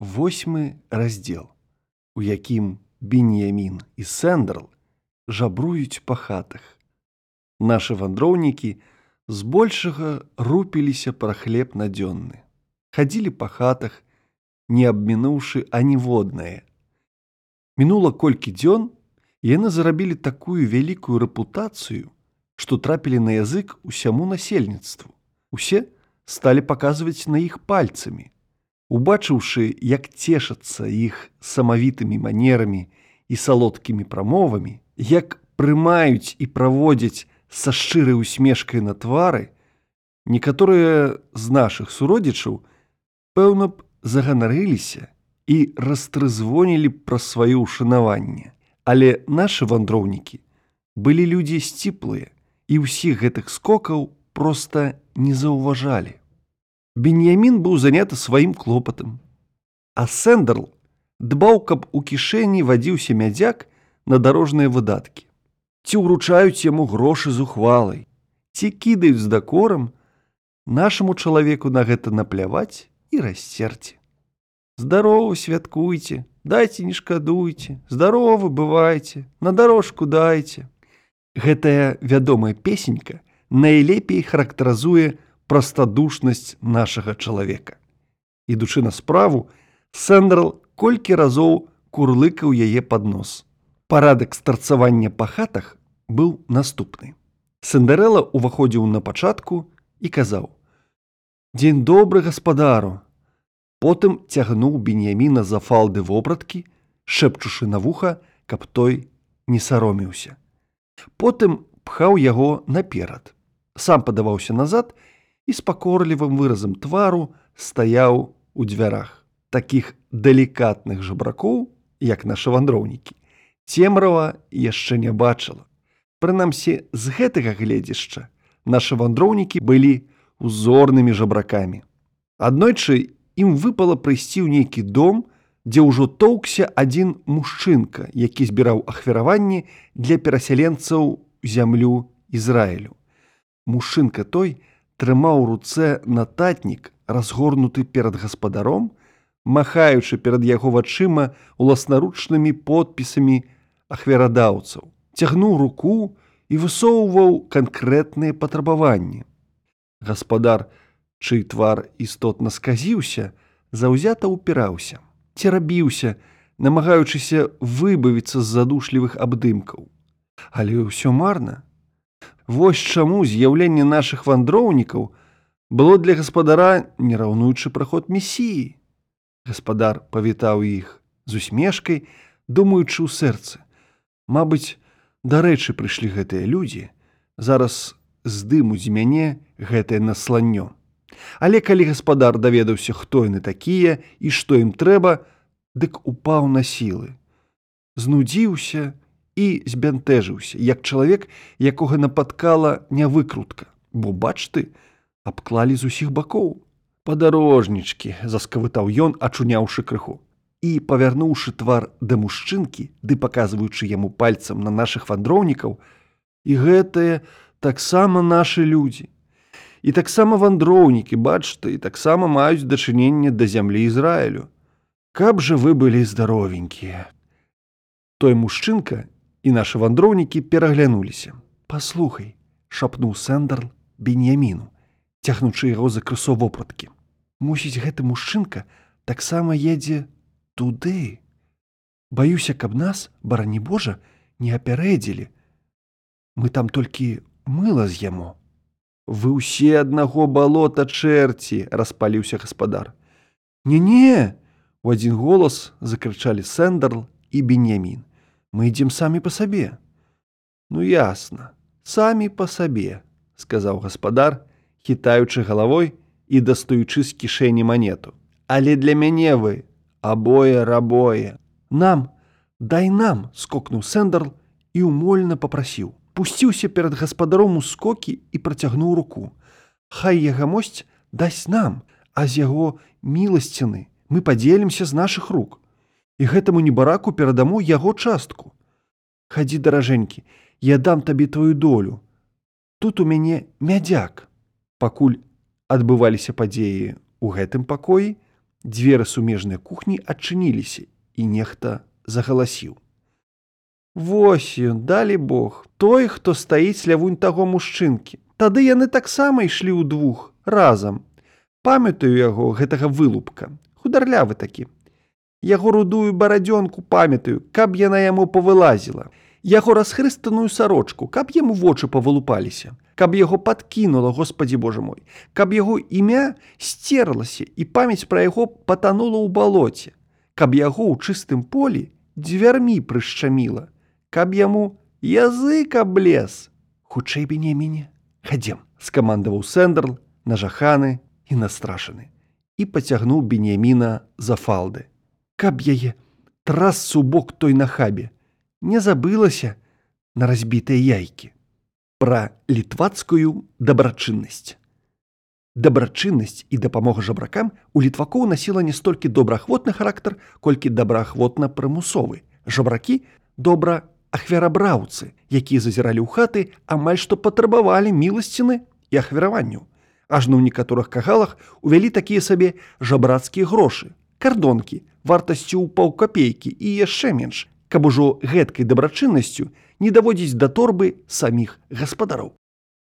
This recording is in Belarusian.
восьмы раздзел, у якім Беніямін і Сэндрл жабруюць па хатах. Нашы вандроўнікі збольшага рупіліся пра хлеб надзённы. Хадзілі па хатах, не абмінуўшы аніводнае. Мінула колькі дзён, яны зарабілі такую вялікую рэпутацыю, што трапілі на язык усяму насельніцтву. Усе сталі паказваць на іх пальцамі. Убачыўшы, як цешацца іх самавітымі манерамі і салодкімі прамовамі, як прымаюць і праводзяць са шчырай усмешкай на твары, некаторыя з нашых суродзічаў, пэўна б заганарыліся і растрызвонілі пра сваё ўшанаванне. Але нашы вандроўнікі былі людзі сціплыя і ўсіх гэтых скокаў проста не заўважалі. Беньямін быў заняты сваім клопатам. А Сэндарл дбаў, каб у кішэні вадзіўся мядзяк на дарожныя выдаткі. Ці ўручаюць яму грошы з ухвалай, ці кідаюць з дакорам, нашаму чалавеку на гэта напляваць і расцерці. Здарово святкуйце, дайце не шкадуйце, здаровы бывайце, на дарожку дайце. Гэтая вядомая песенька найлепей характарызуе прастадушнасць нашага чалавека. Ідучы на справу, Сэндрал колькі разоў курлыкаў яе пад нос. Парадак старцавання па хатах быў наступны. Сэндарэла ўваходзіў на пачатку і казаў: « Дзень добры гаспадару. Потым цягнуў беньяміна за фалды вопраткі, шэпчушы на вуха, каб той не сароміўся. Потым пхаў яго наперад. Сам падаваўся назад, і з пакорлівым выразам твару стаяў у дзвярах такіх далікатных жабракоў, як нашы вандроўнікі. Цемрава яшчэ не бачыла. Прынамсі, з гэтага гледзяшча нашы вандроўнікі былі узорнымі жабракамі. Аднойчы ім выпала прыйсці ў нейкі дом, дзе ўжо тоўкся адзін мужчынка, які збіраў ахвяраванні для перасяленцаў зямлю Ізраілю. Мужчынка той, трымаў руцэ нататнік, разгорнуты перад гаспадаром, махаючы перад яго вачыма уласнаручнымі подпісамі ахверадаўцаў, цягнуў руку і высоўваў канкрэтныя патрабаванні. Гаспадар, чый твар істотна сказіўся, заўзята ўпіраўся, церабіўся, намагаючыся выбавіцца з задушлівых абдымкаў. Але ўсё марна, Вось чаму з'яўленне нашых вандроўнікаў было для гаспадара нераўнуючы праход месіі. Гаспадар павітаў іх з усмешкай, думаючы ў сэрцы. Мабыць, дарэчы прыйшлі гэтыя людзі, зараз здымуць з мяне гэтае насланнё. Але калі гаспадар даведаўся, хто яны такія і што ім трэба, дык упаў на сілы. Знудзіўся, і збянтэжыўся, як чалавек, якога напаткала нявыкрутка, бо бач ты, абклалі з усіх бакоў. Падарожнічкі заскавытаў ён, ачуняўшы крыху. І павярнуўшы твар да мужчынкі, ды паказваючы яму пальцам на нашых вандроўнікаў, і гэтыя таксама нашы людзі. І таксама вандроўнікі, бачты, і таксама маюць дачыненне да зямлі Ізраілю. Каб жа вы былі здаровенькія. Той мужчынка і нашы вандроўнікі пераглянуліся. Паслухай, шапнуў Сэндарл беньяміну, цягнучы яго за крысо вопраткі. Мусіць, гэты мужчынка таксама едзе туды. Баюся, каб нас, барані Божа, не апярэдзілі. Мы там толькі мыла з яму. Вы ўсе аднаго балота чэрці, распаліўся гаспадар. Не-не, у адзін голас закрычалі Сэндарл і беньямін мы ідзем самі па сабе. Ну ясна, самі па сабе, сказаў гаспадар, хітаючы галавой і дастаючы з кішэні манету. Але для мяне вы абое рабое. Нам, дай нам, скокнуў Сэндарл і умольна попрасіў. Пусціўся перад гаспадаром у скокі і працягнуў руку. Хай ягамосць дасць нам, а з яго міласціны мы падзелімся з нашых рук і гэтаму небараку перадаму яго частку. Хадзі даражэнькі, я дам табе твою долю. Тут у мяне мядзяк. Пакуль адбываліся падзеі ў гэтым пакоі, Дзверы сумежнай кухні адчыніліся, і нехта загаласіў. Вось ён, далі Бог, той, хто стаіць лявунь таго мужчынкі. Тады яны таксама ішлі ўдвух разам. Памятаю яго гэтага вылупка, хударлявы такі. Яго рудую барадзёнку памятаю, каб яна яму павылазіла. Яго расхрыстаную сарочку, каб яму вочы павылупаліся, каб яго падкінула, Господі Боже мой, каб яго імя сцерлася і памяць пра яго патанула ў балоце, каб яго ў чыстым полі дзвярмі прышчаміла, каб яму язык аблез. Хутчэй бенеміне, хадзем, скамандаваў сэндерл, нажаханы і настрашаны і пацягнуў бенеміна за фалды. Каб яе трасцу бок той нахабе, не забылася на разбітыя яйкі. Пра літвацкую дабрачыннасць. Дабрачыннасць і дапамога жабракам у літвакоў насіла не столькі добраахвотны характар, колькі добраахвотна прымусовы. Жабракі добра ахвярабраўцы, якія зазіралі ў хаты, амаль што патрабавалі міласціны і ахвяраванню. Ажно ў некаторых кагалах увялі такія сабе жабрацкія грошы, кардонкі, вартасцю ў паўкапейкі і яшчэ менш, каб ужо гэткай дабрачыннасцю не даводзіць да торбы саміх гаспадароў.